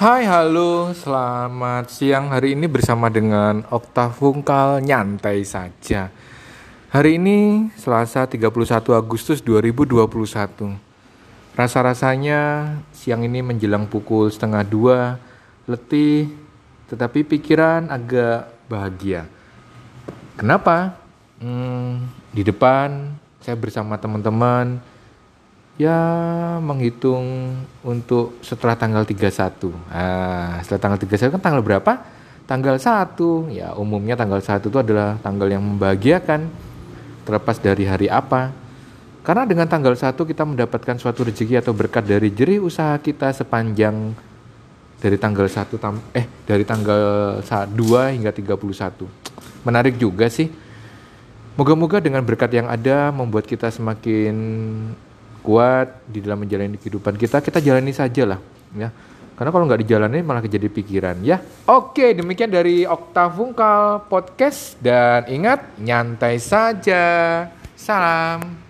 Hai, halo, selamat siang. Hari ini bersama dengan Okta Fungkal nyantai saja. Hari ini Selasa 31 Agustus 2021. Rasa-rasanya siang ini menjelang pukul setengah dua, letih, tetapi pikiran agak bahagia. Kenapa? Hmm, di depan saya bersama teman-teman ya menghitung untuk setelah tanggal 31. Ah, setelah tanggal 31 kan tanggal berapa? Tanggal 1. Ya, umumnya tanggal 1 itu adalah tanggal yang membahagiakan terlepas dari hari apa. Karena dengan tanggal 1 kita mendapatkan suatu rezeki atau berkat dari jerih usaha kita sepanjang dari tanggal 1 tam eh dari tanggal 2 hingga 31. Menarik juga sih. Moga-moga dengan berkat yang ada membuat kita semakin kuat di dalam menjalani kehidupan kita kita jalani saja lah ya. Karena kalau nggak dijalani malah jadi pikiran ya. Oke demikian dari Oktavungkal Podcast. Dan ingat nyantai saja. Salam